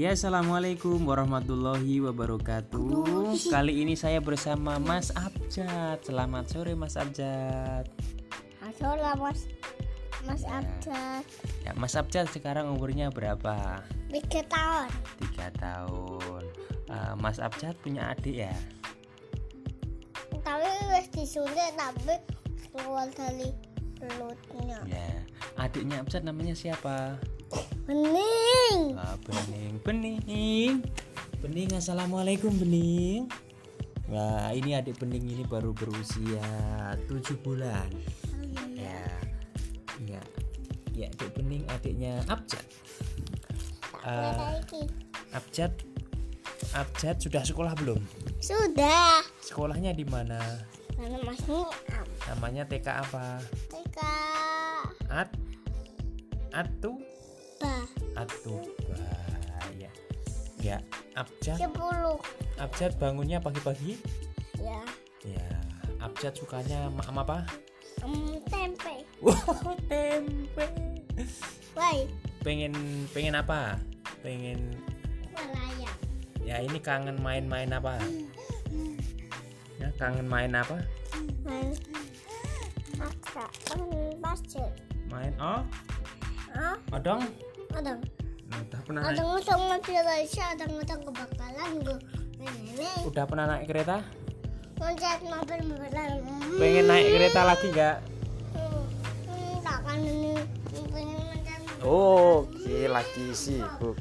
Ya, assalamualaikum warahmatullahi wabarakatuh. Kali ini saya bersama Mas Abjad. Selamat sore, Mas Abjad. Masalah mas Mas Abjad Ya, Mas Abjad sekarang umurnya berapa? tiga tahun Tiga tahun. Eh, Mas Abjad punya adik ya? tapi wis disuntik tapi keluar dari perutnya Ya. Adiknya Abjad namanya siapa? Bening Ah, Bening, Bening, Bening. Assalamualaikum Bening. Wah, ini adik Bening ini baru berusia 7 bulan. Ya, ya, ya adik Bening adiknya Abjad. Lagi Abjad, Abjad sudah sekolah belum? sudah Sekolahnya di mana? Namanya TK apa? Tika At, Atu, bah Atu. Wah, ya, ya. Abjad, sepuluh Abjad bangunnya pagi-pagi? ya Ya, Abjad sukanya makan apa? em, tempe Wow, tempe. woi Pengen pengen apa? Pengen malaya ya ini kangen main-main apa? Ya, kangen main apa? main main basket Main oh, ah odong. Ada Udah pernah ada naik, ngutang mobil Aisyah ada ngutang kebakaran gue udah pernah naik kereta? loncat mobil mobilan Pengen naik kereta lagi nggak? kan ini pengen loncat Oke, lagi sibuk.